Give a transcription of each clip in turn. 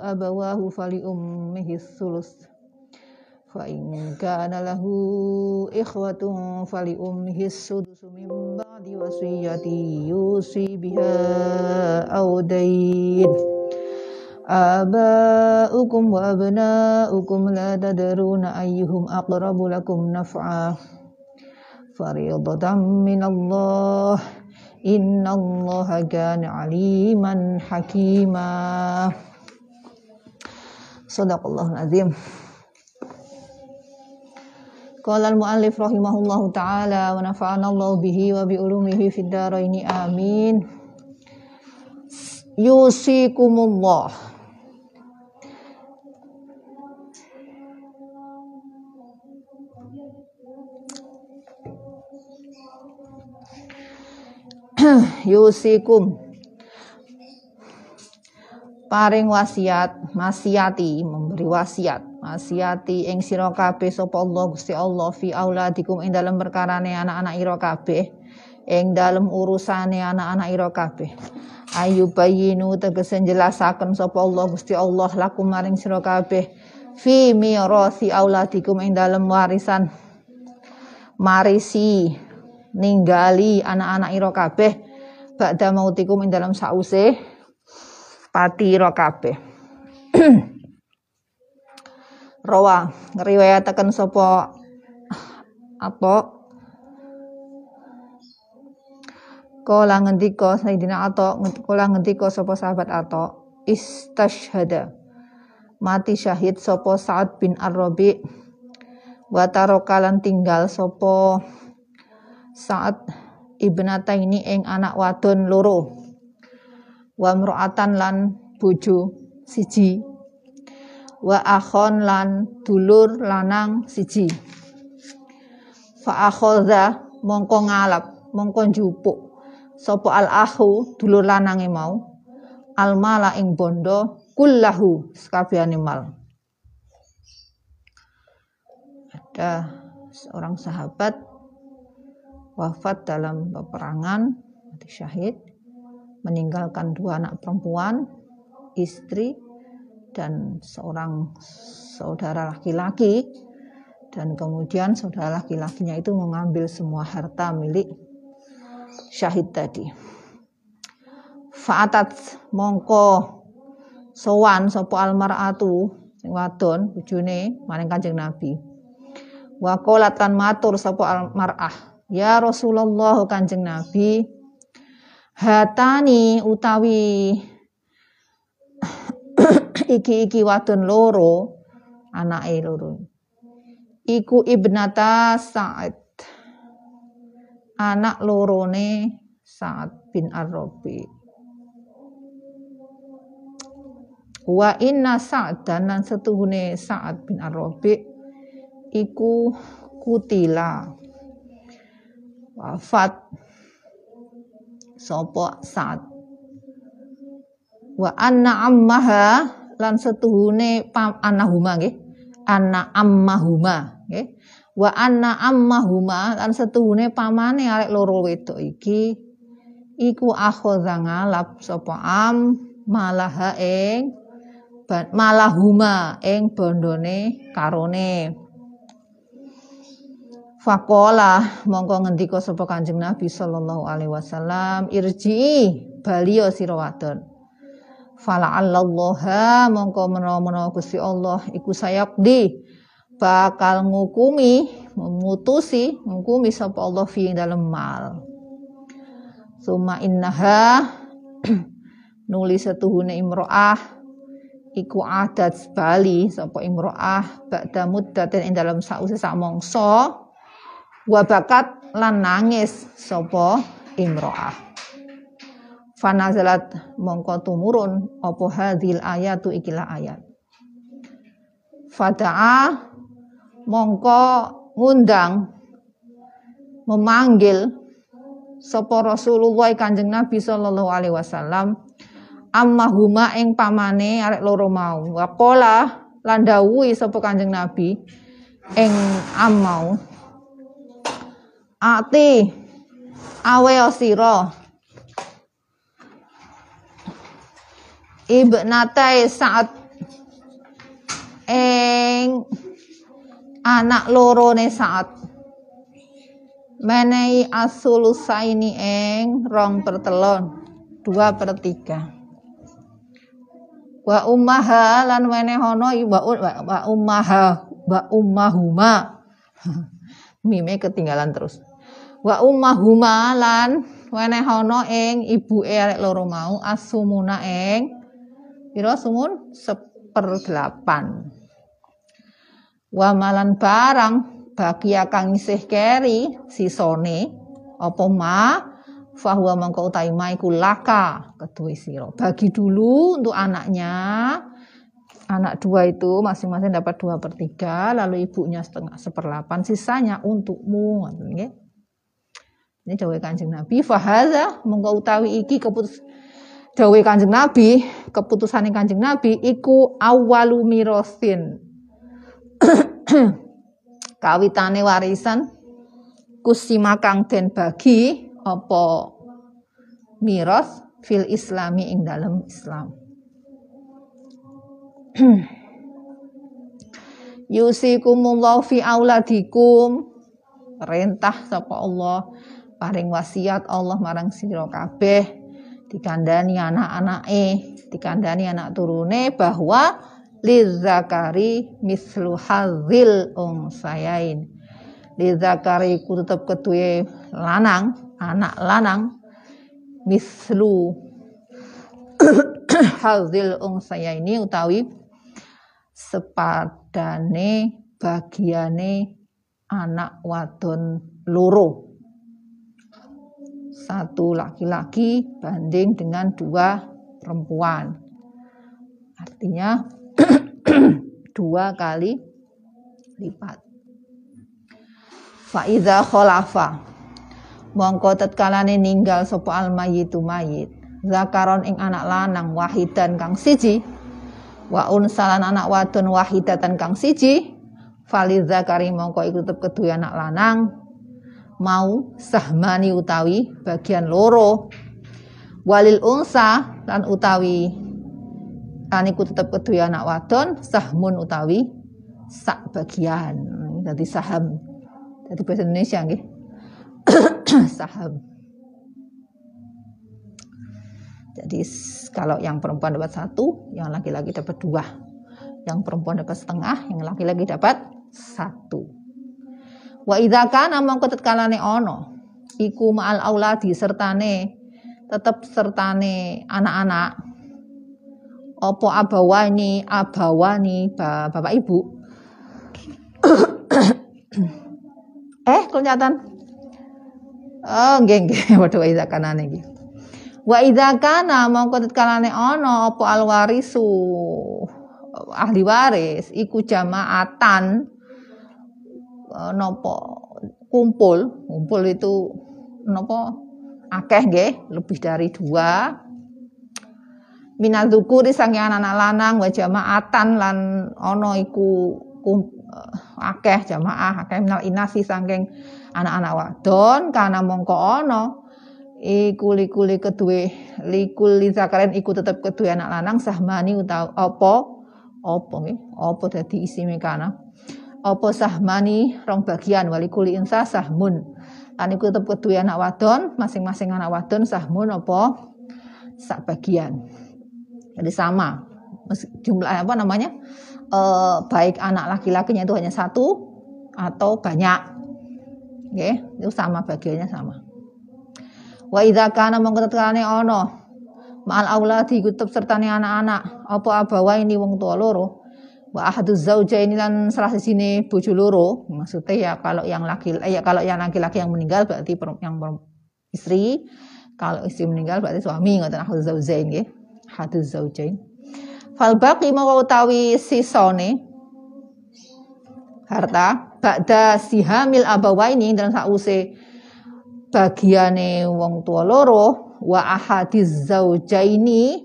abawahu fali ummihi sulus. Fa in kana lahu ikhwatun fali ummihi sudus min ba'di wasiyati yusi biha aw dayn. Abaukum wa abnaukum la tadruna ayyuhum aqrabu lakum naf'a. Fariyadatan min Allah innallaha kana aliman hakimah Sadaqallahul azim. Qala al-muallif rahimahullahu taala wa nafa'ana Allah bihi wa bi ulumihi fid daraini amin. Yusikumullah. Yusikum paring wasiat masiati memberi wasiat. Masiati ing sira kabeh sapa Allah Gusti Allah fi auladikum ing dalam perkarane anak-anak ira kabeh. Ing dalam urusane anak-anak ira kabeh. Ayu bayinu tegese jelasaken sapa Allah Gusti Allah lakum maring sira kabeh. Fi mirasi auladikum ing dalam warisan. Marisi ninggali anak-anak ira kabeh. Ba'da mautikum ing dalam sause pati ira kabeh. Rawa ngriwayataken sapa apa Kala ngendika Sayyidina Atha kala ngendika sapa sahabat Atha istashhada. Mati syahid sapa Sa'ad bin Ar-Rabi. Wa tinggal sapa saat ibnata ini ing anak wadon loro wa mro'atan lan bojo siji. Wa akhon lan dulur lanang siji. Fa akhadha mongko ngalap mongko njupuk. Sapa al akhu dulur lanange mau. Al mala ing bondo kullahu sekabehane mal. Ada seorang sahabat wafat dalam peperangan, mati syahid, meninggalkan dua anak perempuan, istri, dan seorang saudara laki-laki, dan kemudian saudara laki-lakinya itu mengambil semua harta milik syahid tadi. Fa'atat mongko sowan sopo almaratu sing wadon bojone maring Kanjeng Nabi. Wa qalat matur sapa almarah Ya Rasulullah Kanjeng Nabi hatani utawi iki-iki wadon loro anake loro. Iku ibnata Sa'ad. Anak lorone Sa'ad bin Ar-Rabi. Wa inna Sa'dan lan setuhune Sa'ad bin Ar-Rabi iku kutila. Wafat sapa saat. Wa anna ammaha lan setuhune annahuma nggih. Anna ammahuma nggih. Wa anna ammahuma lan setuhune pamane arek loro wedok iki. Iku akhadha ngalap sapa am malaha ing malahuma ing bondone karone Fakola mongko ngendika sapa Kanjeng Nabi sallallahu alaihi wasallam irji baliyo sira wadon. Fala allaha mongko menawa-menawa Gusti Allah iku sayakdi bakal ngukumi memutusi ngukumi sapa Allah fi dalam mal. Suma innaha nulis setuhune imro'ah iku adat bali sapa imro'ah ba'da muddatin ing dalam sause sak mongso wabakat lan nangis sapa imro'ah. Fanazalat mongko tumurun apa hadhil ayatu ikilah ayat. Fada'a mongko ngundang memanggil sapa Rasulullah Kanjeng Nabi sallallahu alaihi wasallam. Amma huma ing pamane arek loro mau. Waqala lan dawuhi sapa Kanjeng Nabi ing amau ati. Awe sira. Ibnatai saat ing anak loro ne saat menehi asulusaini ing rong pertelon dua per tiga. Wa ummaha lan wenehono wa, wa ummaha wa ummahuma. Mime ketinggalan terus wa ummahuma lan wenehono ing ibu arek loro mau asumuna ing pira sumun? Seperdelapan wa malan barang bagi kang isih keri sisone apa ma? Fahuwa mangko utai ma iku laka kedua siro bagi dulu untuk anaknya anak dua itu masing-masing dapat dua per tiga lalu ibunya setengah seperlapan sisanya untukmu? Ini dawe kanjeng nabi fahaza mengko utawi iki keputus dawe kanjeng nabi keputusan kanjeng nabi iku awalu mirosin. Kawitane warisan kusima kang den bagi apa miros fil islami ing dalam Islam. Yusikumullahu fi auladikum perintah sapa Allah paring wasiat Allah marang sira kabeh. Dikandani anak-anake dikandani anak turune bahwa lizakari mislu hazil sayain lizakari ku tetep ketuwe lanang anak lanang mislu hazil sayaini utawi sepadane bagiane anak wadon loro satu laki-laki banding dengan dua perempuan. Artinya dua kali lipat. Faiza kholafa mongko tetkalane ninggal sapa al mayyitu mayit zakaron ing anak lanang wahidan kang siji. Wa unsalan anak wadon wahidatan kang siji. Fali zakari mongko iku tetep kedue anak lanang mau sahmani utawi bagian loro. Walil unsa lan utawi lan iku tetep kedue anak wadon sahmun utawi sak bagian. Jadi saham. Jadi bahasa Indonesia nggih. Saham. Jadi kalau yang perempuan dapat satu yang laki-laki dapat dua. Yang perempuan dapat setengah yang laki-laki dapat satu Wa idza kana mongko tetkalane ono iku ma'al auladi sertane tetep sertane anak-anak. Opo abawani abawani bapak ibu? Eh kelihatan? Oh nggih nggih. Padha wa idza kana niki wa idza kana mongko tetkalane ono opo alwarisu ahli waris iku jamaatan nopo kumpul. Kumpul itu nopo akeh nggih lebih dari dua. Minadzukuri sange anak-anak lanang wa jamaatan lan ono iku kum, uh, akeh jamaah akeh minal inasi saking anak-anak wadon karena mongko ono iku likuli kedue likul zakaren iku tetep kedue anak lanang sahmani utawa apa apa nggih apa dadi isi mekana apa sahmani rong bagian wali kuli insa sahmun lan iku tetep anak wadon masing-masing anak wadon sahmun apa sak bagian. Jadi sama. Jumlah apa namanya? E, baik anak laki-lakinya itu hanya satu atau banyak. Oke itu sama bagiannya sama. Wa idza kana mongko tetkane ana ma'al auladi kutub sertane anak-anak apa abawa ini wong tua loro wa ahadu zaujaini lan salah sini bojo loro. Maksudnya ya kalau yang laki eh, ya kalau yang laki-laki yang meninggal berarti yang istri. Kalau istri meninggal berarti suami ngoten ahadu zaujain nggih. Ahadu zaujain fal baqi mau utawi sisone. Harta. Ba'da sihamil abawaini dan sause bagiane wong tua loro wa ahadiz zaujaini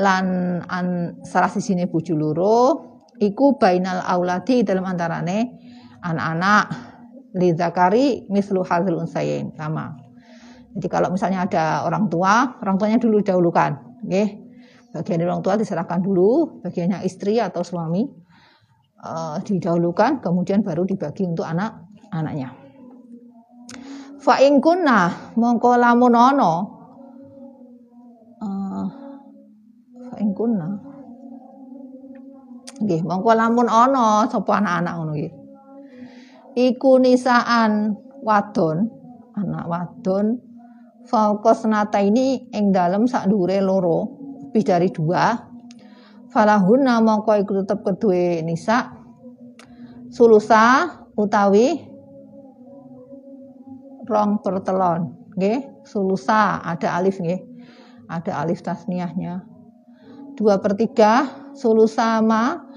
lan an salah sisine bojo loro iku bainal auladi dalam antarane anak-anak li zakari mislu hazil unsayin sama. Jadi kalau misalnya ada orang tua, orang tuanya dulu dahulukan, okay? Bagian orang tua diserahkan dulu, bagiannya istri atau suami uh, didahulukan kemudian baru dibagi untuk anak anaknya fa in kunna mongko lamun ana uh, fa in kunna nggih mongko lamun ana sapa anak-anak ngono nggih iku nisaan wadon anak wadon Falkos nata ini ing dalam sak dure loro lebih dari dua. Falahuna mongko iku tetep kedue nisa. Sulusa utawi rong pertelon nggih. Sulusa ada alif nggih. Ada alif tasniahnya. Dua per tiga sulusa ma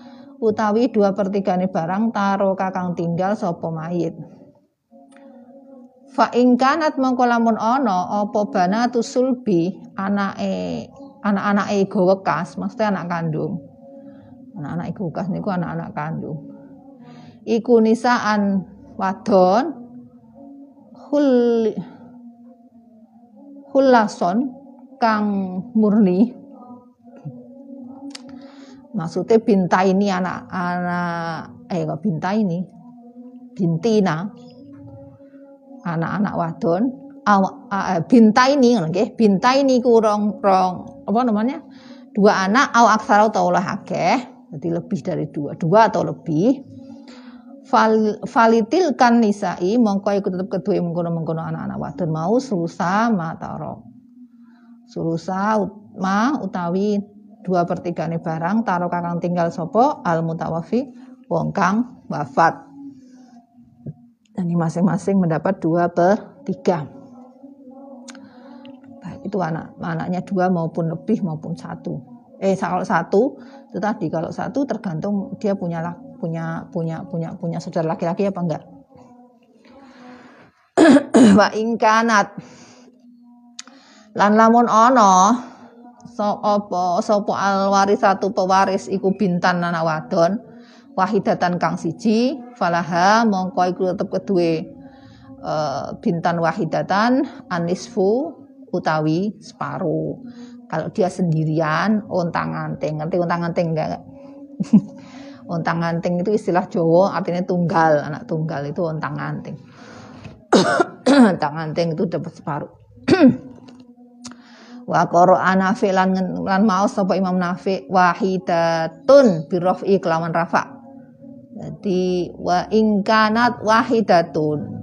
utawi dua per tiga nih barang taro kakang tinggal sopo mayit Fa ingkanat mongko lamun ana apa banatu sulbi anake anak-anake go wekas, mesti anak kandung. Anak-anak iku wekas niku anak-anak kandung. Iku nisaan wadon hul hulason kang murni maksudnya binta ini anak anak eh kok binta ini? Bintina. Anak-anak wadon. Uh, binta ini nggih. Binta ini kurang rong apa namanya? Dua anak aw aksara atau lah akeh. Jadi lebih dari dua dua atau lebih. Fal, falitil kan nisai mongko iku tetep kedua mengkono mengkono anak-anak wadon mau sulusa mataro sulusa ma utawi dua per tiga nih barang taruh kakang tinggal sopo al mutawafi wong kang wafat ini masing-masing mendapat dua per tiga. Baik, itu anak anaknya dua maupun lebih maupun satu. Eh kalau satu itu tadi kalau satu tergantung dia punya punya punya punya punya saudara laki-laki apa enggak. Wa ingkanat lan lamun ono so apa sapa satu pewaris iku bintan anak wadon wahidatan kang siji falaha mongko iku tetep kedue uh, bintan wahidatan anisfu utawi separuh. Kalau dia sendirian ontang anting ngerti ontang anting enggak? Ontang anting itu istilah Jawa artinya tunggal. Anak tunggal itu ontang anting ontang anting itu dapat separuh wa qara'a nafi lan lan maos sapa Imam Nafi wahidatun birofi kelawan rafa jadi wa ingkanat wahidatun.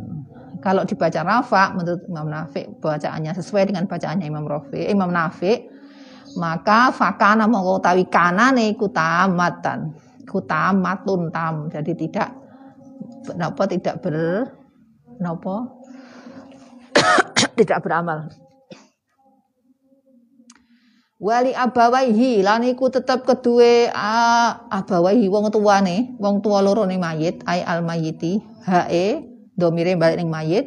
Kalau dibaca rafa menurut Imam Nafi bacaannya sesuai dengan bacaannya Imam Rafi, Imam Nafi maka fakana mongko utawi kanane iku tamatan. Iku tamatun tam. Jadi tidak napa tidak ber napa tidak beramal wali abawaihi lan iku tetep kedue abawaihi wong tuane wong tua loro ning mayit ai al mayiti hae domire balik ning mayit.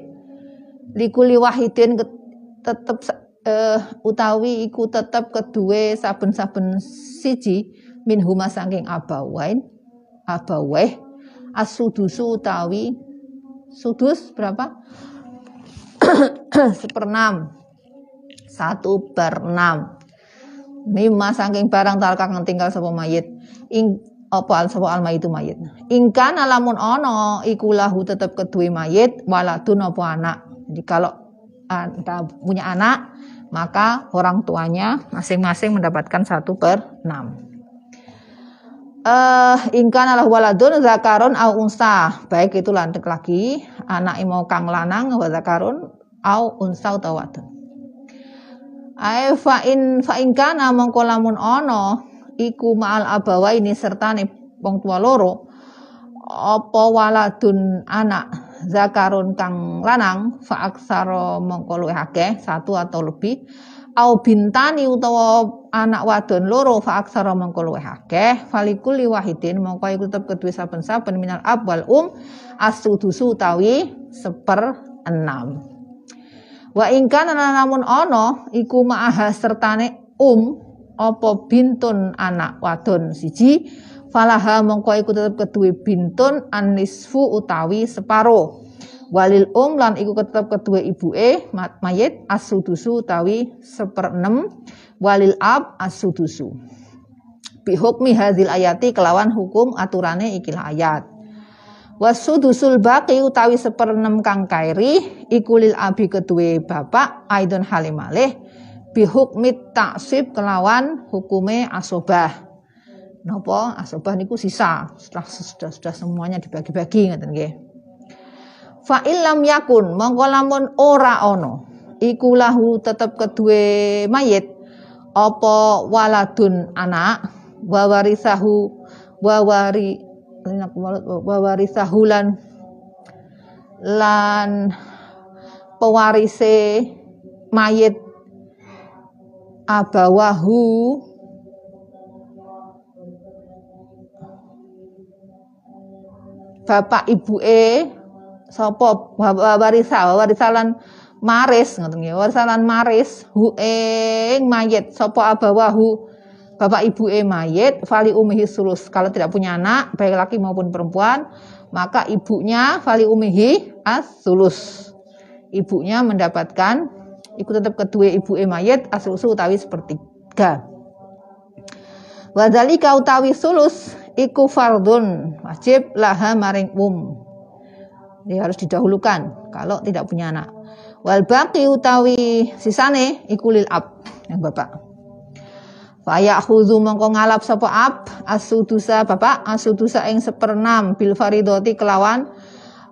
Likuli wahidin tetep uh, utawi iku tetep kedue saben-saben siji min huma saking abawain abawaih asudusu utawi sudus berapa? Seperenam satu per enam mimma saking barang talka kang tinggal sapa mayit. Ing apa al sapa itu mayit? Ingkan alamun ono iku lahu tetep kedue mayit waladun apa anak. Jadi kalau anda punya anak maka orang tuanya masing-masing mendapatkan satu per enam. Uh, ingkan alah waladun zakarun au unsa. Baik itu lantik lagi anak mau kang lanang wa zakarun au unsa utawa wadon Ae fa in fa in kana mongko lamun ana iku ma'al abawa ini serta nih wong tua loro. Apa waladun anak zakarun kang lanang fa aksara mongko luwih akeh satu atau lebih. Au bintani utawa anak wadon loro fa aksara mongko luwih akeh. Falikuli wahidin mongko iku tetep kedue saben-saben minal abwal um asudusu utawi seper enam Wa ingkan namun ono iku ma'aha sertane um apa bintun anak wadon siji falaha mongko iku tetep kedue bintun anisfu utawi separo. Walil um lan iku tetep kedue ibuke mayit asudusu utawi seperenem. Walil ab asudusu. Bihukmi hadil ayati kelawan hukum aturane ikilah ayat wasudusul baqi utawi seperenem kang kairi ikulil abi kedue bapak aidon halimalih bihukmi taksib kelawan hukume asobah. Napa asobah niku sisa. Setelah sudah sudah semuanya dibagi-bagi ngoten nggih. Fa illam yakun mongko lamun ora ana iku lahu tetep kedue mayit apa waladun anak wa warisahu wa wari wa warisahu lan lan pewarise mayit. Abawahu. Bapak ibu e sapa warisa warisalan maris ngoten nggih. Warisalan maris. Hu ing mayit. Sapa abawahu bapak ibu e mayit fali umihi sulus kalau tidak punya anak baik laki maupun perempuan maka ibunya fali umihi as sulus ibunya mendapatkan ikut tetap kedua ibu e mayit asulusu utawi sepertiga Wadhalika utawi sulus iku fardun wajib laha maring um. Jadi harus didahulukan kalau tidak punya anak. Wal baqi utawi sisane iku lil ab yang bapak. Faya khudu mongko ngalap sapa ab asudusa bapak asudusa ing seperenam bil faridoti kelawan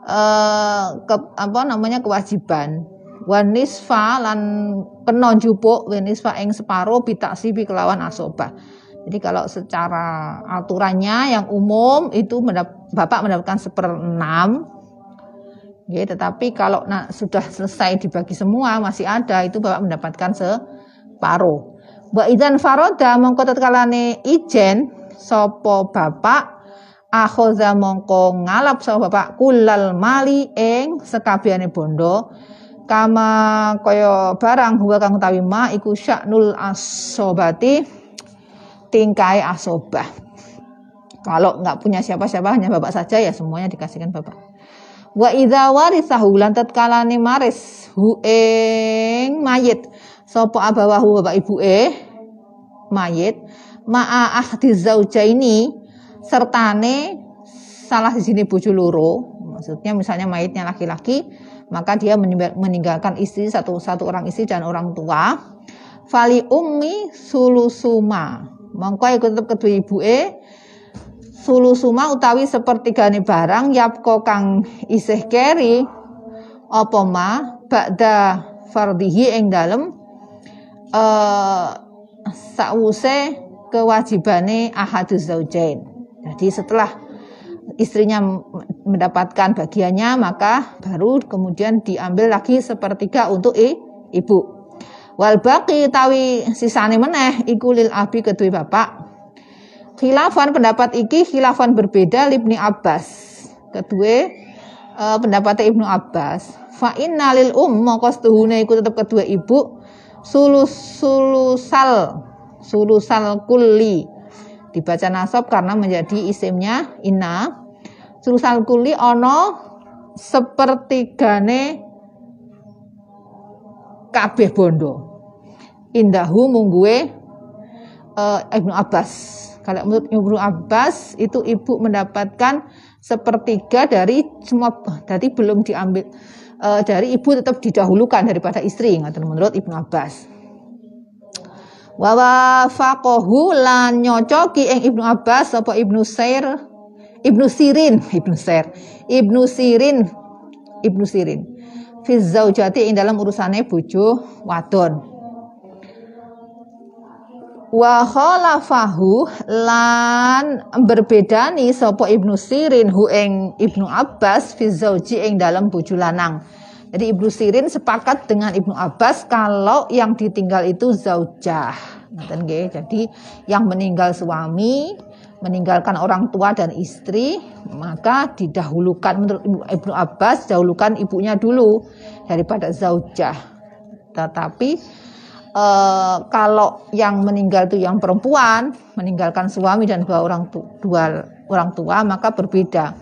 uh, ke, apa namanya kewajiban. Wanisfa lan kena jupuk wanisfa ing separo bitaksibi kelawan asobah. Jadi kalau secara aturannya yang umum itu mendap Bapak mendapatkan seperenam, ya, tetapi kalau nah, sudah selesai dibagi semua masih ada itu Bapak mendapatkan separuh. Mbak Idan Faroda mongko tetkalane ijen sopo Bapak akhoza mongko ngalap sopo Bapak kulal mali ing sekabiane bondo kama koyo barang huwa kang utawi ma iku syaknul asobati tingkai asobah. Kalau nggak punya siapa-siapa hanya bapak saja ya semuanya dikasihkan bapak. Wa idza warisahu lan tatkalane maris hu ing mayit sapa abawahu bapak ibu e? Mayit. Ma'a ahdi zaujaini sertane salah di sini bojo loro. Maksudnya misalnya mayitnya laki-laki maka dia meninggalkan istri satu satu orang istri dan orang tua. Fali ummi sulusuma. Mongko iku tetep kedua ibuke sulusuma utawi sepertigane barang yapko kang isih keri. Apa ma? Ba'da fardhihi ing dalem eh sause kewajibane ahaduz zaujain. Jadi setelah istrinya mendapatkan bagiannya maka baru kemudian diambil lagi sepertiga untuk ibu. Wal baqi tawi sisane meneh iku lil abi kedua bapak. Khilafan pendapat iki khilafan berbeda Ibni Abbas. Kedua uh, pendapat Ibnu Abbas. Fa inna lil um mongko iku tetep kedua ibu sulus sulusal sulusal kulli. Dibaca nasab karena menjadi isimnya inna. Sulusal kulli ono sepertigane kabeh bondo. Indahu mungguwe uh, Ibnu Abbas. Kalau menurut Ibnu Abbas itu ibu mendapatkan sepertiga dari semua jadi belum diambil uh, dari ibu tetap didahulukan daripada istri menurut Ibnu Abbas. Wa faqahu lan nyocoki ing Ibnu Abbas apa Ibnu Sair Ibnu Sirin Ibnu Sair Ibnu Sirin Ibnu Sirin fi zaujati ing dalam urusane bojo wadon wa khalafahu lan berbedani sapa Ibnu Sirin hu ing Ibnu Abbas fi zauji dalam bojo lanang. Jadi Ibnu Sirin sepakat dengan Ibnu Abbas kalau yang ditinggal itu zaujah. Ngoten Jadi yang meninggal suami meninggalkan orang tua dan istri maka didahulukan menurut Ibnu Abbas dahulukan ibunya dulu daripada zaujah. Tetapi uh, kalau yang meninggal itu yang perempuan meninggalkan suami dan dua orang tu, dua orang tua maka berbeda.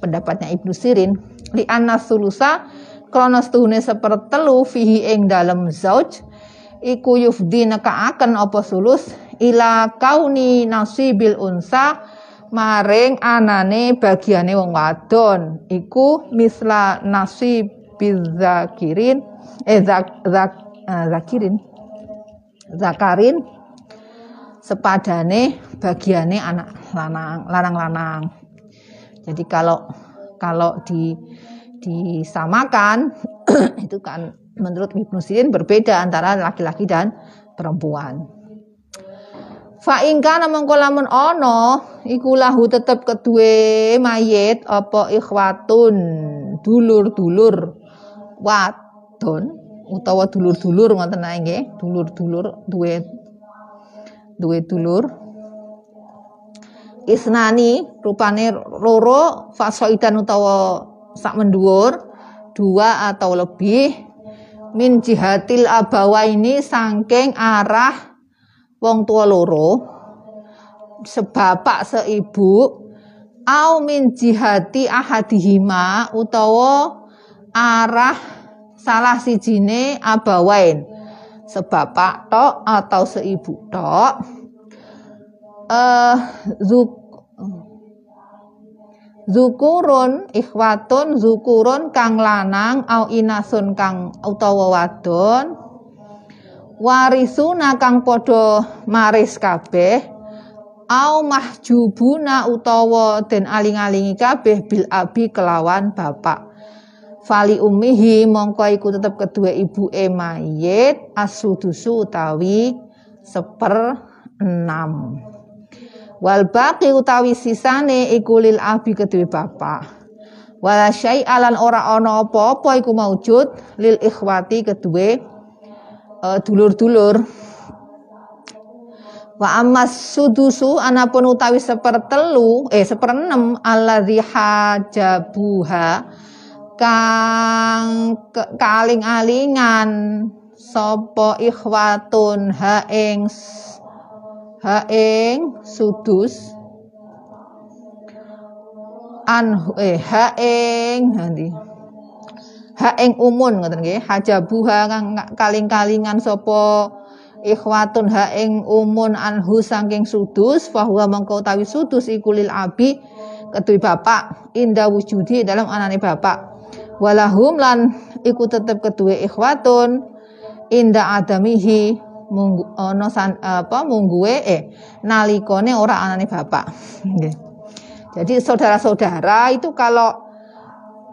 Pendapatnya Ibnu Sirin li anas sulusa kronos tuhune sepertelu fihi ing dalam zauj iku yufdi nekaaken apa sulus ila kauni nasibil unsa maring anane bagiane wong wadon. Iku misla nasibiz zakirin eh zak, zak, uh, zakirin zakarin sepadane bagiane anak lanang lanang-lanang. Jadi kalau kalau di disamakan itu kan menurut Ibnu Sirin berbeda antara laki-laki dan perempuan. Fa ingkana mengko lamun ana iku lahu tetep kedue mayit apa ikhwatun dulur-dulur wadon utawa dulur-dulur ngoten ae nggih. Dulur-dulur duwe duwe dulur. Isnani rupane loro fasoidan utawa sak menduur dua atau lebih. Min jihatil abawa ini sangking arah wong tua loro. Sebapak seibu au min jihati ahadihima utawa arah salah sijine abawain. Sebapak tok atau seibu tok. Eh zuk Zukurun ikhwatun zukurun kang lanang au inasun kang utawa wadon. Warisuna kang padha maris kabeh. Au mahjubuna utawa den aling-alingi kabeh bil abi kelawan bapak fali ummihi mongko iku tetep kedua ibu e mayit asudusu utawi seper enam. Wal baqi utawi sisane iku lil abi kedua bapak. Wala syai'alan ora ana apa-apa iku maujud lil ikhwati kedua uh, dulur-dulur. Wa amas sudusu anapun utawi sepertelu eh seperenem alladzi hajabuha kang kaling-alingan sapa ikhwatun ha ing ha ing sudus? An eh ha ing nanti ha ing umun ngoten nggih hajabuha kang kaling-kalingan sapa ikhwatun ha ing umun anhu saking sudus fahuwa mengko sudus iku lil abi kedue bapak inda wujudi dalam anane bapak walahum lan iku tetep kedue ikhwatun. Inda adamihi munggu ana apa mungguwe eh nalikone ora anane bapak. Nggih. Jadi saudara-saudara itu kalau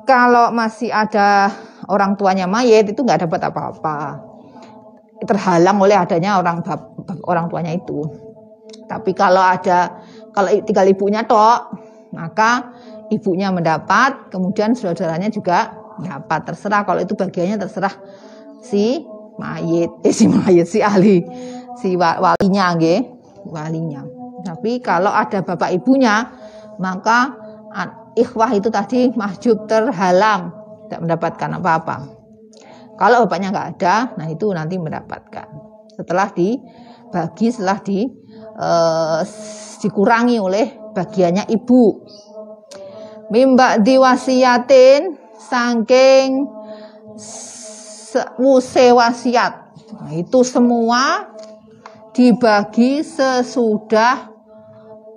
kalau masih ada orang tuanya mayit itu nggak dapat apa-apa. Terhalang oleh adanya orang orang tuanya itu. Tapi kalau ada kalau tinggal ibunya tok maka ibunya mendapat kemudian saudaranya juga dapat terserah kalau itu bagiannya terserah si mayit eh si mayit si ahli si walinya nggih walinya. Tapi kalau ada bapak ibunya maka ikhwah itu tadi mahjub terhalang tidak mendapatkan apa-apa. Kalau bapaknya nggak ada nah itu nanti mendapatkan. Setelah dibagi setelah di eh, dikurangi oleh bagiannya ibu mimba diwasiatin saking wuse wasiat nah, itu semua dibagi sesudah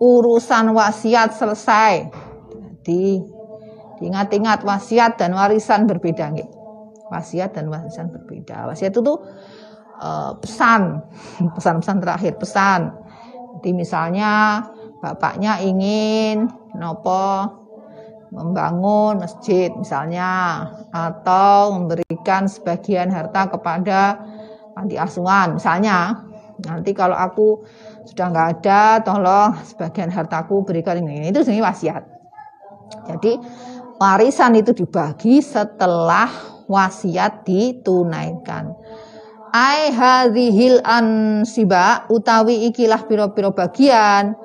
urusan wasiat selesai di diingat-ingat wasiat dan warisan berbeda nggih. Wasiat dan warisan berbeda. Wasiat itu tuh uh, pesan, pesan-pesan terakhir, pesan. Jadi misalnya bapaknya ingin nopo membangun masjid misalnya atau memberikan sebagian harta kepada panti asuhan misalnya. Nanti kalau aku sudah nggak ada tolong sebagian hartaku berikan ini itu sebenarnya wasiat. Jadi warisan itu dibagi setelah wasiat ditunaikan. Ai hadhil ansiba utawi ikilah piro-piro bagian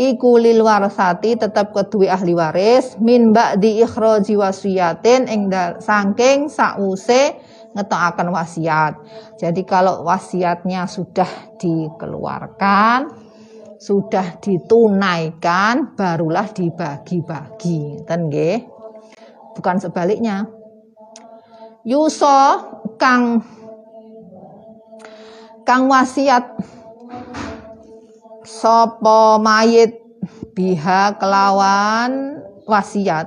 iku lil warasati tetap kedua ahli waris. Min ba'di ikhraji wasiyatin ing saking sause ngetokaken wasiat. Jadi kalau wasiatnya sudah dikeluarkan sudah ditunaikan barulah dibagi-bagi. Ten nggih? Bukan sebaliknya. Yuso kang kang wasiat sopo mayit? Biha kelawan wasiat.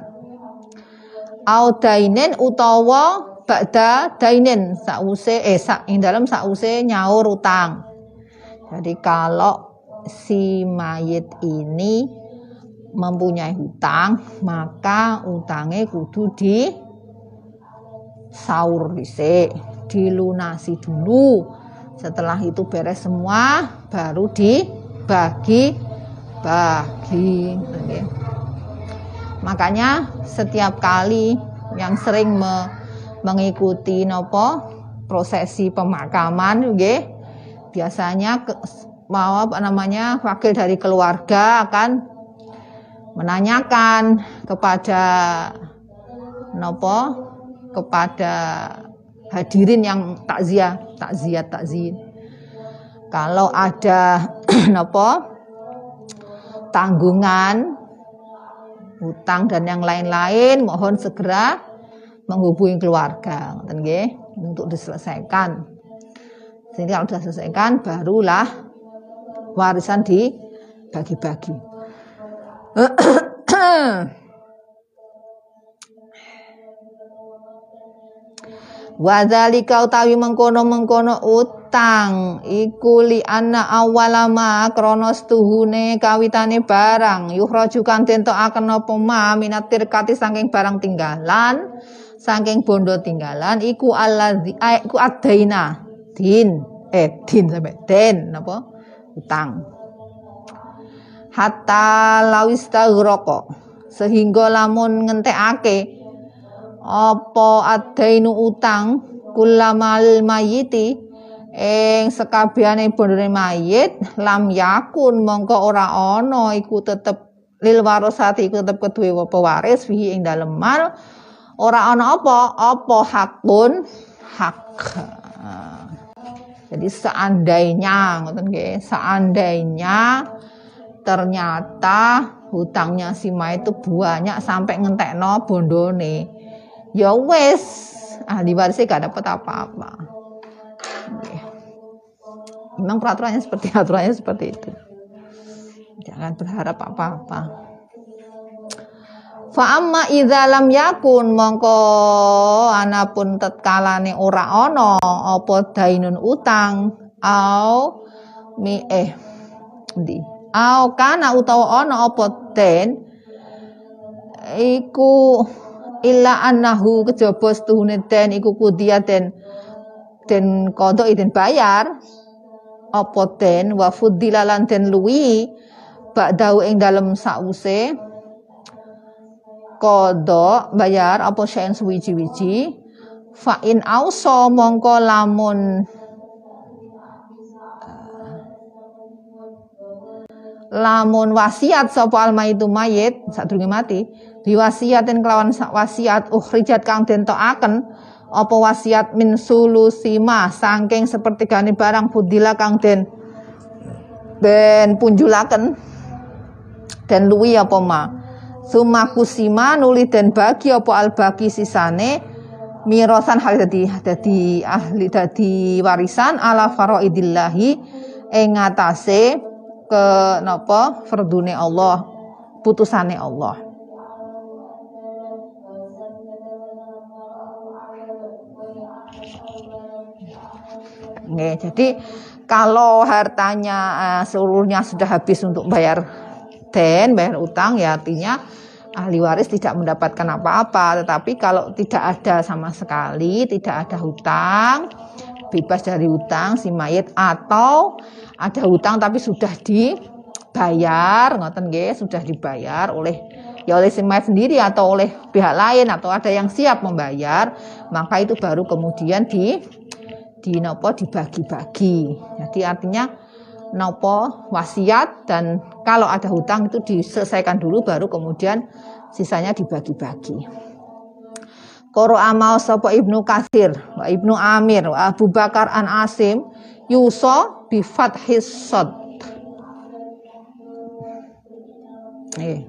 Au dainen utawa ba'da dainen. Sause eh sak ing dalam sause nyaur utang. Jadi kalau si mayit ini mempunyai hutang maka utangnya kudu di sahur dhisik dilunasi dulu. Setelah itu beres semua baru dibagi bagi okay. makanya setiap kali yang sering me, mengikuti nopo prosesi pemakaman okay, biasanya ke, mau apa namanya wakil dari keluarga akan menanyakan kepada nopo kepada hadirin yang takziah, takziah, takzin. Kalau ada nopo tanggungan hutang dan yang lain-lain mohon segera menghubungi keluarga untuk diselesaikan. Jadi kalau sudah selesaikan barulah warisan dibagi-bagi. Wadzalika utawi mengkono-mengkono utang. Iku li anna awalama kronos tuhune kawitane barang. Yuhraju kang akan apa ma minatir kati saking barang tinggalan saking bondo tinggalan iku alladzi iku adaina din. Eh din sampai den napa? Utang. Hatta lawis sehingga lamun ngentekake apa adainu utang kulamal mayiti? Ing sekabehane bondone mayit lam yakun mongko ora ana iku tetep lil warasati iku tetep keduwe pewaris fihi ing dalem mal. Ora ana apa apa hakun? Hak. Jadi seandainya ngoten nggih seandainya ternyata hutangnya si Mai itu banyak sampai ngentekno bondone ya wes ahli warisnya gak dapat apa-apa. Memang peraturannya seperti aturannya seperti itu. Jangan berharap apa-apa. Fa amma idza lam yakun mongko anapun tetkalane ora ana apa dainun utang? Au mi eh di au kana utawa ana apa den? Iku illa annahu kejaba setuhune den iku kudia den den kodok den bayar. Apa den? Wa fudilalan den luwi ba'dahu ing dalem sause kodok bayar apa syain suwiji-wiji. Fa in auso mongko lamun lamun wasiat sapa alma itu mayit sadurunge mati biwasiatin kelawan wasiat uhrijat kang den tokaken apa wasiat min sulusima saking sepertigane barang budila kang den ben punjulaken. Dan luwi apa ma? Suma kusima nuli den bagi apa albagi sisane mirosan hal dadi dadi ahli dadi warisan ala faraidillahi ing ngatasé ke napa fardune Allah putusane Allah Nge, jadi kalau hartanya uh, seluruhnya sudah habis untuk bayar den, bayar utang ya artinya ahli waris tidak mendapatkan apa-apa. Tetapi kalau tidak ada sama sekali, tidak ada hutang, bebas dari hutang si mayit atau ada hutang tapi sudah dibayar, ngoten nggih, sudah dibayar oleh ya oleh si mayit sendiri atau oleh pihak lain atau ada yang siap membayar, maka itu baru kemudian di di nopo dibagi-bagi. Jadi artinya nopo wasiat dan kalau ada hutang itu diselesaikan dulu baru kemudian sisanya dibagi-bagi. Koro amal sopo ibnu Kathir, wa ibnu Amir, wa Abu Bakar an Asim, yuso bi fathis sod. Eh.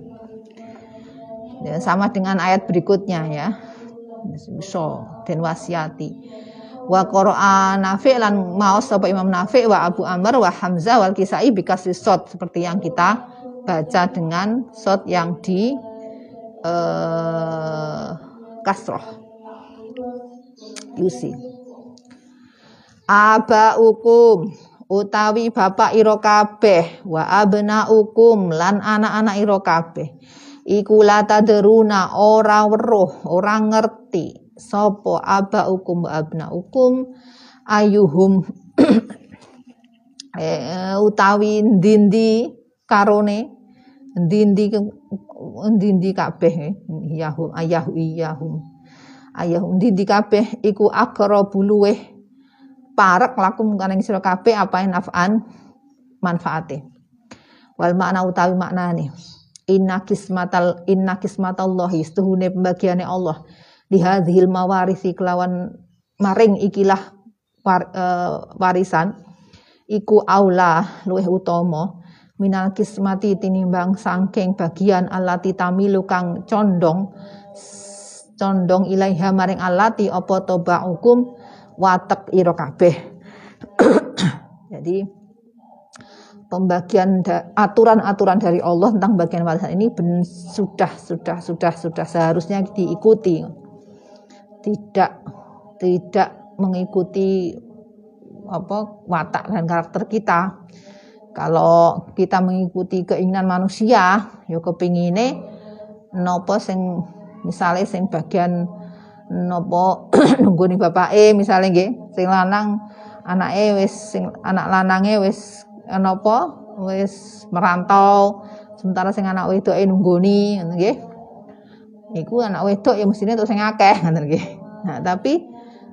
Ya, sama dengan ayat berikutnya ya. Yuso dan wasiati wa qara'a Nafi' lan maos sapa Imam Nafi' wa Abu Amr wa Hamzah wal Kisai bikasri sot seperti yang kita baca dengan sot yang di uh, kasroh. Yusi aba ukum utawi bapak ira kabeh wa abna ukum lan anak-anak ira kabeh. Iku latadruna ora weruh ora ngerti sopo aba ukum abna ukum ayuhum eh, utawi dindi karone? Dindi dindi kabeh eh, yahum ayahu iyahum. Ayahum dindi kabeh iku akrabu luweh. Parek lakum kaneng sira kabeh apa naf'an? Manfaate. Wal makna utawi maknane. Inna kismatal inna kismatallahi setuhune pembagiane Allah lihadhil mawarisi kelawan maring ikilah war, uh, warisan iku aula luweh utama minal kismati tinimbang sangking bagian alati tamilu kang condong condong ilaiha maring alati apa toba hukum watek ira kabeh. Jadi pembagian aturan-aturan dari Allah tentang bagian warisan ini ben, sudah sudah sudah sudah seharusnya diikuti tidak tidak mengikuti apa watak dan karakter kita. Kalau kita mengikuti keinginan manusia, ya kepingine nopo sing misalnya sing bagian nopo nunggu nih e misalnya nggih sing lanang anake wis sing anak lanange wis nopo wis merantau sementara sing anak wedoke nunggoni ngono nggih Iku anak wedok ya mestinya untuk sing akeh ngoten nggih. Nah, tapi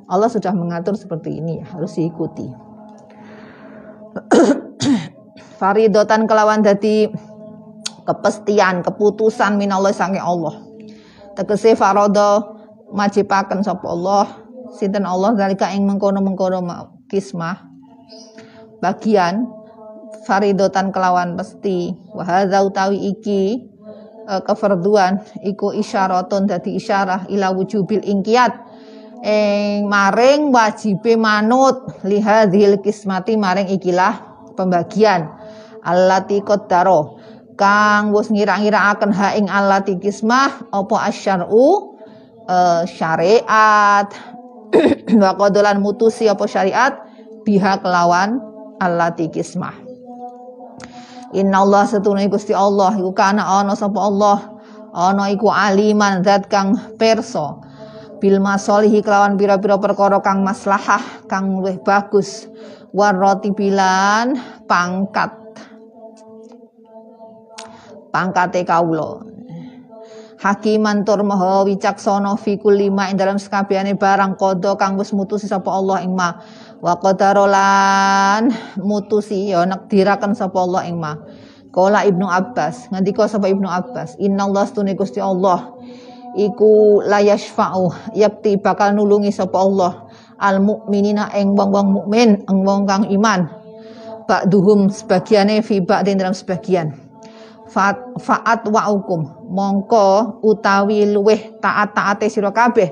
Allah sudah mengatur seperti ini harus diikuti. Faridotan kelawan dadi kepestian, keputusan minallah sange Allah. Tegese farodo majibaken sapa Allah sinten Allah zalika ing mengkono-mengkono kismah bagian faridotan kelawan pasti wa utawi iki uh, keferduan iku isyaratun dadi isyarah ila wujubil ingkiat ing maring wajibe manut lihadhil kismati maring ikilah pembagian. Allati qaddaro kang wis ngira-ngira akan ha ing allati kismah apa asyar'u? Uh, syariat. Wa mutusi apa syariat? Biha kelawan allati kismah Inna Allah setune Gusti Allah. Iku kana ana sapa Allah. Ana iku aliman zat kang perso. Bil masolihi kelawan pira-pira perkara kang maslahah kang luwih bagus. Waroti bilan pangkat. Pangkate kawula. Hakiman tur maha wicaksana fi kulima ing dalam sekabehane barang kodo kang wis mutusi sapa Allah ing ma wa qadarolan mutusi ya nekdiraken sapa Allah ing ma. Kala Ibnu Abbas ngendika sapa Ibnu Abbas innallaha stune Gusti Allah iku la yashfa'u yakti bakal nulungi sapa Allah al mukminina ing wong-wong mukmin ing wong kang iman. Ba'duhum sebagiane fi ba'din dalam sebagian. Fa'at wa hukum mongko utawi luweh taat-taate sira kabeh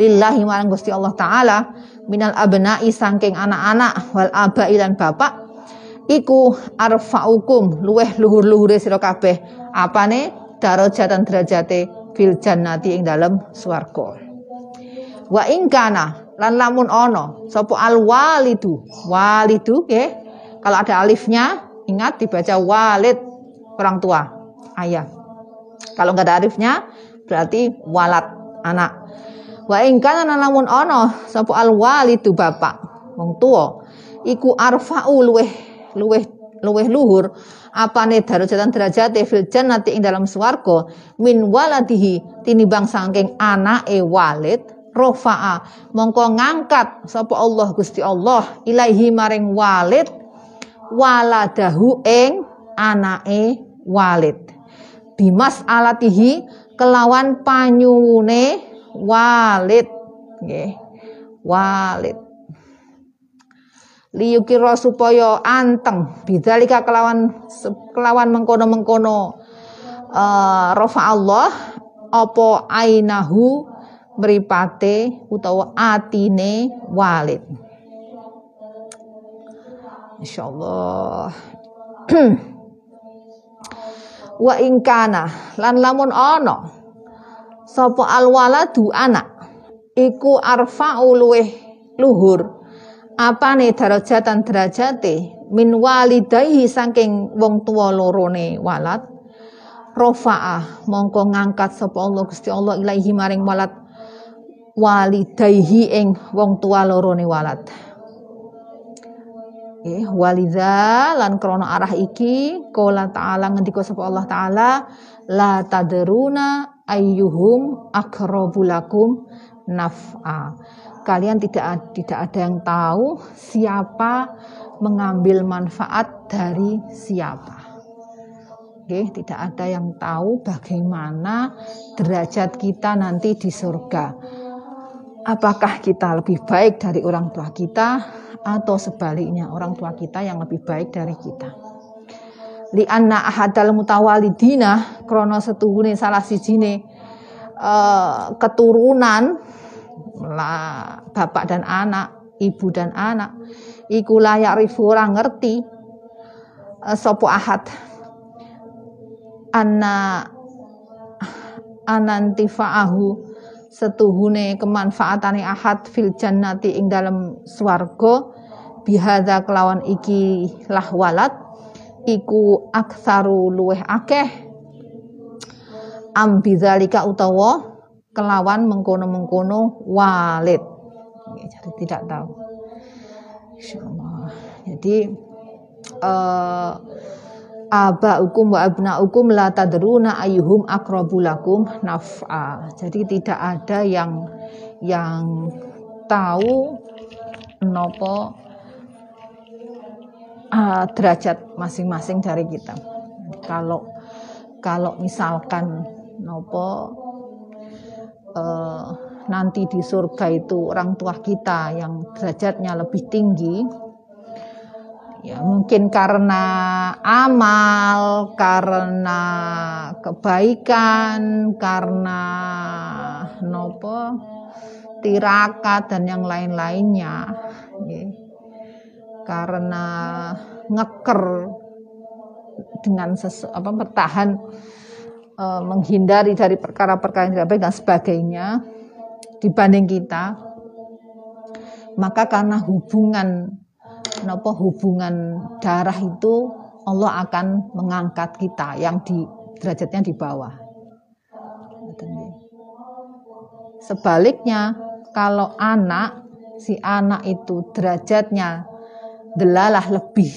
lillahi marang Gusti Allah taala minal abna'i saking anak-anak wal abai lan bapak iku arfa'ukum luweh luhur-luhure sira kabeh. Apane? Darajatan derajate fil jannati ing dalem swarga. Wa ing kana lan lamun ana sapa al walidu? Walidu nggih. Kalau ada alifnya ingat dibaca walid orang tua ayah. Kalau enggak ada alifnya berarti walad anak Wa ing kana lamun ana sapa al walidu bapak wong tua iku arfa'u luweh luweh luweh luhur apane darajatan derajate fil jannati ing dalam swarga min waladihi tinimbang saking anake walid rofa'a mongko ngangkat sapa Allah Gusti Allah ilaihi maring walid waladahu ing anake walid. Bimas alatihi kelawan panyune walid. Nggih. Walid. Liyukira supaya anteng. Bidzalika kelawan kelawan mengkono-mengkono uh, rafa Allah apa ainahu mripate utawa atine walid. Insyaallah. Wa ingkana lan lamun ana sapa alwaladu anak? Iku arfa'u luweh luhur. Apane darajatan derajate? Min walidaihi saking wong tuwa lorone walad. Rofa'ah mongko ngangkat sapa Allah Gusti Allah ilaihi maring walad. Walidaihi ing wong tuwa lorone walad. Eh, walidha lan krono arah iki kola ta'ala ngendika sapa Allah taala la tadruna ayyuhum aqrabu lakum naf'a. Kalian tidak tidak ada yang tahu siapa mengambil manfaat dari siapa. Oke, tidak ada yang tahu bagaimana derajat kita nanti di surga. Apakah kita lebih baik dari orang tua kita atau sebaliknya orang tua kita yang lebih baik dari kita. Li anna ahadal mutawalidina krono setuhune salah sijine uh, keturunan lah bapak dan anak, ibu dan anak iku layak rifu orang ngerti uh, sopo ahad. Anna anantifa'ahu setuhune kemanfaatane ahad fil jannati ing dalam swarga bihadza kelawan iki lah walad iku aksaru luweh akeh. Am bidzalika utawa kelawan mengkono-mengkono walid. Jadi tidak tahu. Insyaallah. Jadi uh, aba hukum wa abna hukum la tadruna ayuhum akrabulakum naf'a. Jadi tidak ada yang yang tahu nopo uh, derajat masing-masing dari kita. Kalau kalau misalkan nopo uh, nanti di surga itu orang tua kita yang derajatnya lebih tinggi, ya mungkin karena amal, karena kebaikan, karena nopo tirakat dan yang lain-lainnya, ya. Karena ngeker dengan sesu, apa bertahan e, menghindari dari perkara-perkara yang tidak baik dan sebagainya dibanding kita maka karena hubungan nopo hubungan darah itu Allah akan mengangkat kita yang di derajatnya di bawah. Sebaliknya, kalau anak si anak itu derajatnya delalah lebih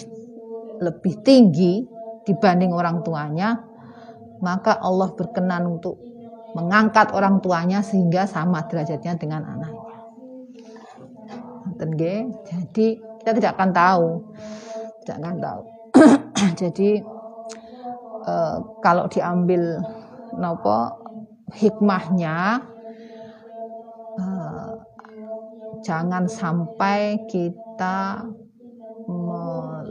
lebih tinggi dibanding orang tuanya, maka Allah berkenan untuk mengangkat orang tuanya sehingga sama derajatnya dengan anaknya. Jadi kita tidak akan tahu. Tidak akan tahu. Jadi uh, kalau diambil nopo hikmahnya uh, jangan sampai kita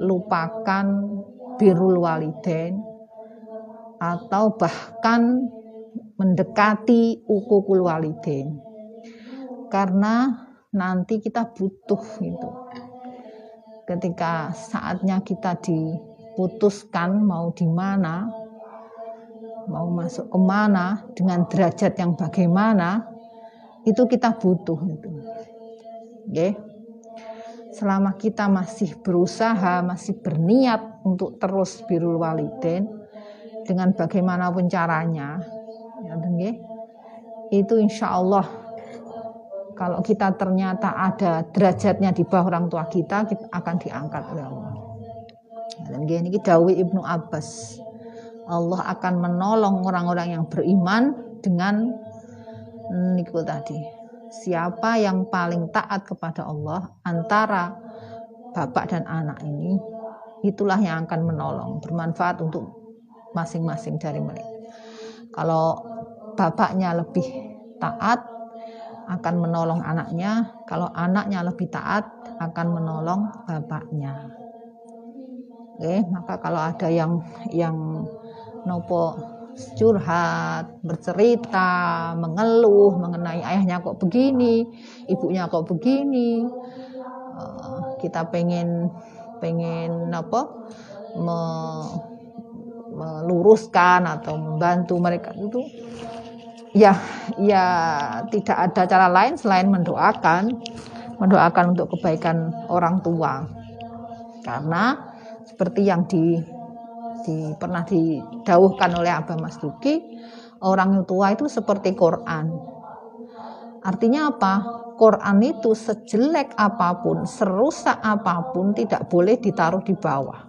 melupakan birul waliden atau bahkan mendekati ukukul waliden karena nanti kita butuh itu ketika saatnya kita diputuskan mau di mana, mau masuk ke mana, dengan derajat yang bagaimana, itu kita butuh itu. Okay? Selama kita masih berusaha, masih berniat untuk terus birul waliden dengan bagaimanapun caranya, ya, itu insya Allah kalau kita ternyata ada derajatnya di bawah orang tua kita, kita akan diangkat oleh Allah. Dan gini Dawi Ibnu Abbas. Allah akan menolong orang-orang yang beriman dengan niku tadi. Siapa yang paling taat kepada Allah antara bapak dan anak ini, itulah yang akan menolong, bermanfaat untuk masing-masing dari mereka. Kalau bapaknya lebih taat, akan menolong anaknya, kalau anaknya lebih taat akan menolong bapaknya. Oke, maka kalau ada yang yang nopo curhat, bercerita, mengeluh mengenai ayahnya kok begini, ibunya kok begini. Uh, kita pengen pengen apa me, meluruskan atau membantu mereka itu ya ya tidak ada cara lain selain mendoakan mendoakan untuk kebaikan orang tua karena seperti yang di, di pernah didauhkan oleh Abah Mas Duki orang tua itu seperti Quran. Artinya apa? Quran itu sejelek apa pun serusak apa pun tidak boleh ditaruh di bawah.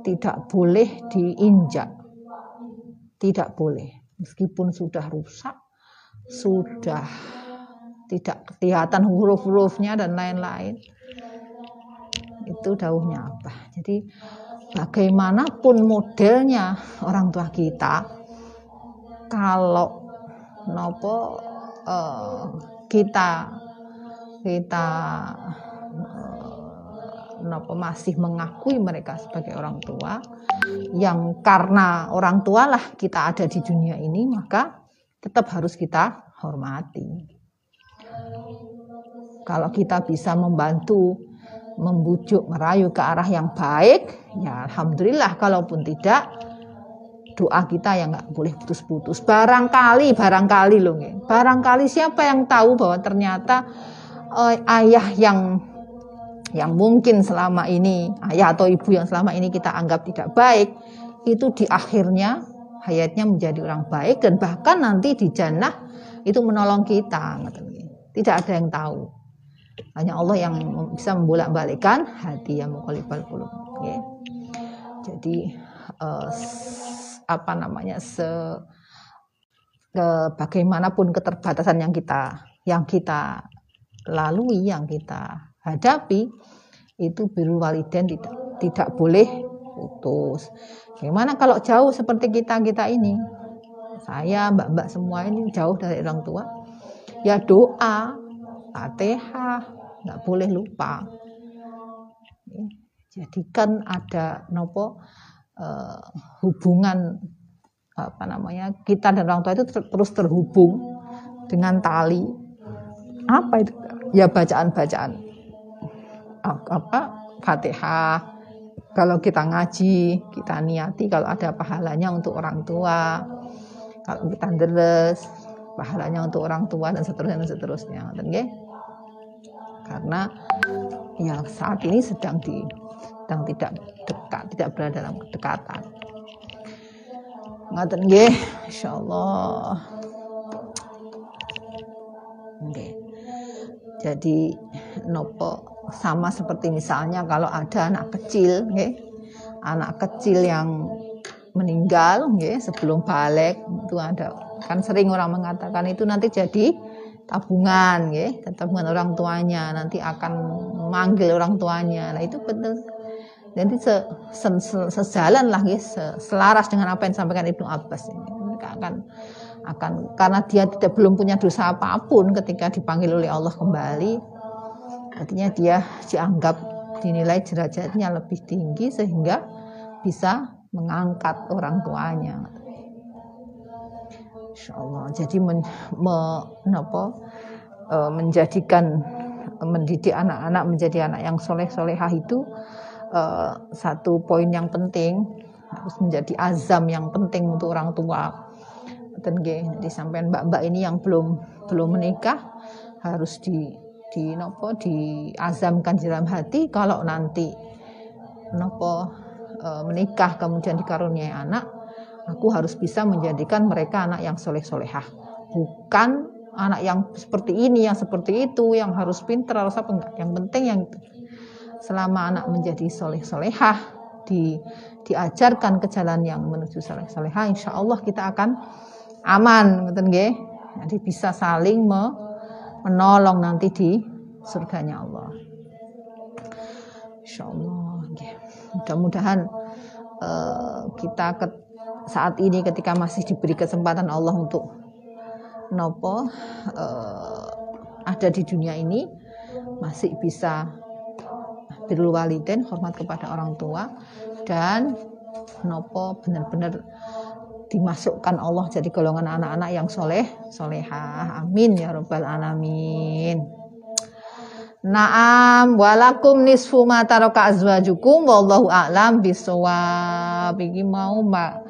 Tidak boleh diinjak. Tidak boleh. Meskipun sudah rusak, sudah tidak kelihatan huruf-hurufnya dan lain-lain. Itu dauhnya apa? Jadi bagaimanapun modelnya orang tua kita, kalau nopo uh, kita kita uh, nopo masih mengakui mereka sebagai orang tua, yang karena orang tua lah kita ada di dunia ini maka tetap harus kita hormati. Kalau kita bisa membantu, membujuk, merayu ke arah yang baik, ya alhamdulillah. Kalaupun tidak, doa kita yang nggak boleh putus-putus. Barangkali, barangkali loh, barangkali siapa yang tahu bahwa ternyata eh, ayah yang yang mungkin selama ini ayah atau ibu yang selama ini kita anggap tidak baik itu di akhirnya hayatnya menjadi orang baik dan bahkan nanti di jannah itu menolong kita tidak ada yang tahu hanya Allah yang bisa membolak-balikkan hati yang mukallibal qulub jadi eh, apa namanya se ke bagaimanapun keterbatasan yang kita yang kita lalui yang kita hadapi itu biru waliden tidak tidak boleh putus. Gimana kalau jauh seperti kita kita ini? Saya, mbak-mbak semua ini jauh dari orang tua. Ya doa, fatihah, nggak boleh lupa. Jadikan ada nopo uh, hubungan apa namanya kita dan orang tua itu ter terus terhubung dengan tali apa itu ya bacaan-bacaan apa Fatihah. Kalau kita ngaji, kita niati kalau ada pahalanya untuk orang tua. Kalau kita deres, pahalanya untuk orang tua dan seterusnya dan seterusnya. Okay? Karena ya saat ini sedang di sedang tidak dekat, tidak berada dalam kedekatan. Ngaten nggih, insyaallah. Nggih. Jadi nopo sama seperti misalnya kalau ada anak kecil okay? anak kecil yang meninggal okay? sebelum balik itu ada kan sering orang mengatakan itu nanti jadi tabungan okay? tabungan orang tuanya nanti akan memanggil orang tuanya nah itu betul jadi se, se, se, sejalan lah se, selaras dengan apa yang disampaikan Ibnu Abbas ini mereka akan akan karena dia tidak belum punya dosa apa pun ketika dipanggil oleh Allah kembali Artinya dia dianggap dinilai derajatnya lebih tinggi sehingga bisa mengangkat orang tuanya. Insya Allah. Jadi men, me, apa, e, menjadikan mendidik anak-anak menjadi anak yang soleh solehah itu e, satu poin yang penting harus menjadi azam yang penting untuk orang tua. Jadi sampai mbak-mbak ini yang belum belum menikah harus di di nopo diazamkan di dalam hati kalau nanti nopo e, menikah kemudian dikaruniai anak aku harus bisa menjadikan mereka anak yang soleh solehah bukan anak yang seperti ini yang seperti itu yang harus pintar harus apa enggak yang penting yang selama anak menjadi soleh solehah di diajarkan ke jalan yang menuju soleh solehah insya Allah kita akan aman jadi bisa saling me, menolong nanti di surganya Allah. Insya Allah. Mudah-mudahan uh, kita ke, saat ini ketika masih diberi kesempatan Allah untuk nopo uh, ada di dunia ini masih bisa birrul hormat kepada orang tua dan nopo benar-benar dimasukkan Allah jadi golongan anak-anak yang soleh solehah. Amin ya robbal alamin. Naam walakum nisfu ma taraka azwajukum wallahu a'lam bisawab. Iki mau Mbak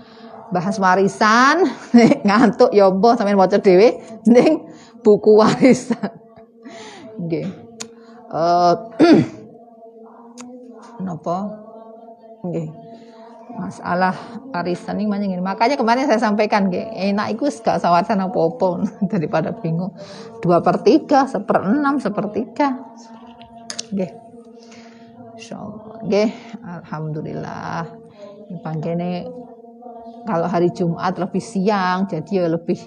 bahas warisan ngantuk ya mbah sampean maca dhewe ning buku warisan. Eh napa? Nggih masalah warisan ini manjingin. Makanya kemarin saya sampaikan, ge, enak itu gak sawasan apa-apa daripada bingung. Dua per tiga, seper enam, sepertiga. Ge. Ge, alhamdulillah. Ini kalau hari Jumat lebih siang, jadi ya lebih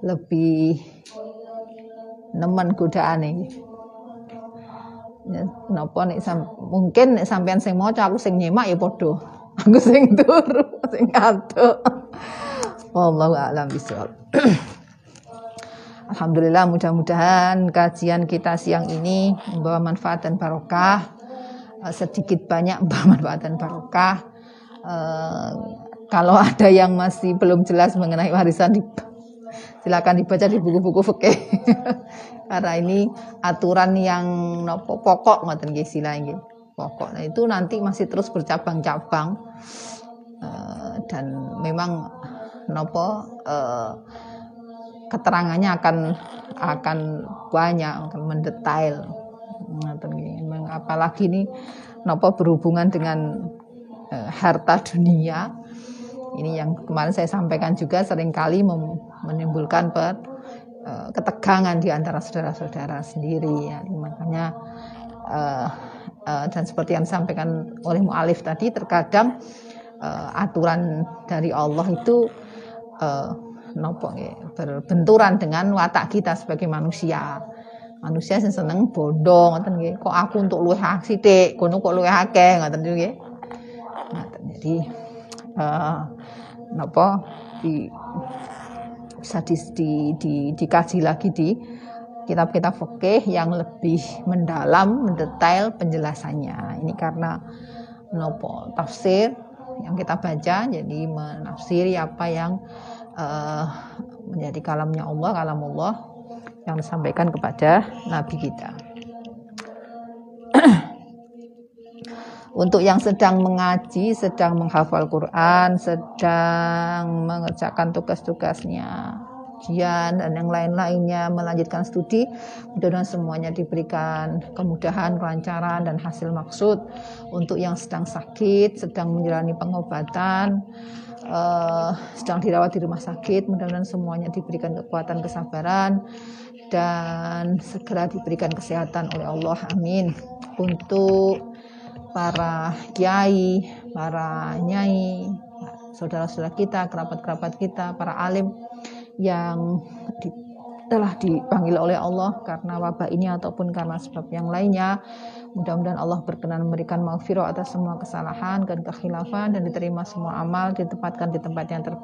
lebih nemen godaan ini. Ya, napa nek mungkin sampean sing maca aku sing nyemak ya padha. Aku sing turu sing ngantuk wallahu a'lam bishawab. Alhamdulillah mudah-mudahan kajian kita siang ini membawa manfaat dan barokah. Eh, sedikit banyak membawa manfaat dan barokah. Uh, kalau ada yang masih belum jelas mengenai warisan di, silakan dibaca di buku-buku fikih karena ini aturan yang pokok ngoten nggih sila pokok. Nah, itu nanti masih terus bercabang-cabang uh, dan memang nopo uh, keterangannya akan akan banyak akan mendetail. Memang apalagi ini nopo berhubungan dengan uh, harta dunia. Ini yang kemarin saya sampaikan juga sering kali menimbulkan per, uh, ketegangan di antara saudara-saudara sendiri ya. Makanya uh, uh, dan seperti yang disampaikan oleh mualif tadi terkadang uh, aturan dari Allah itu uh, nopo berbenturan dengan watak kita sebagai manusia. Manusia sing seneng bodoh ngoten kok aku untuk luwih sithik kono kok luwih akeh ngoten nggih. Jadi uh, nopo di bisa di, di, di, dikaji lagi di kitab-kitab fikih yang lebih mendalam, mendetail penjelasannya. Ini karena nopo tafsir yang kita baca, jadi menafsiri apa yang uh, menjadi kalamnya Allah, kalam Allah yang disampaikan kepada Nabi kita. Untuk yang sedang mengaji, sedang menghafal Quran, sedang mengerjakan tugas-tugasnya, ujian dan yang lain-lainnya melanjutkan studi mudah-mudahan semuanya diberikan kemudahan kelancaran dan hasil maksud. Untuk yang sedang sakit sedang menjalani pengobatan uh, sedang dirawat di rumah sakit mudah-mudahan semuanya diberikan kekuatan kesabaran dan segera diberikan kesehatan oleh Allah. Amin. Untuk para kiai para nyai saudara-saudara kita kerabat-kerabat kita para alim yang di, telah dipanggil oleh Allah karena wabah ini ataupun karena sebab yang lainnya. Mudah-mudahan Allah berkenan memberikan maghfirah atas semua kesalahan dan kekhilafan dan diterima semua amal, ditempatkan di tempat yang terbaik.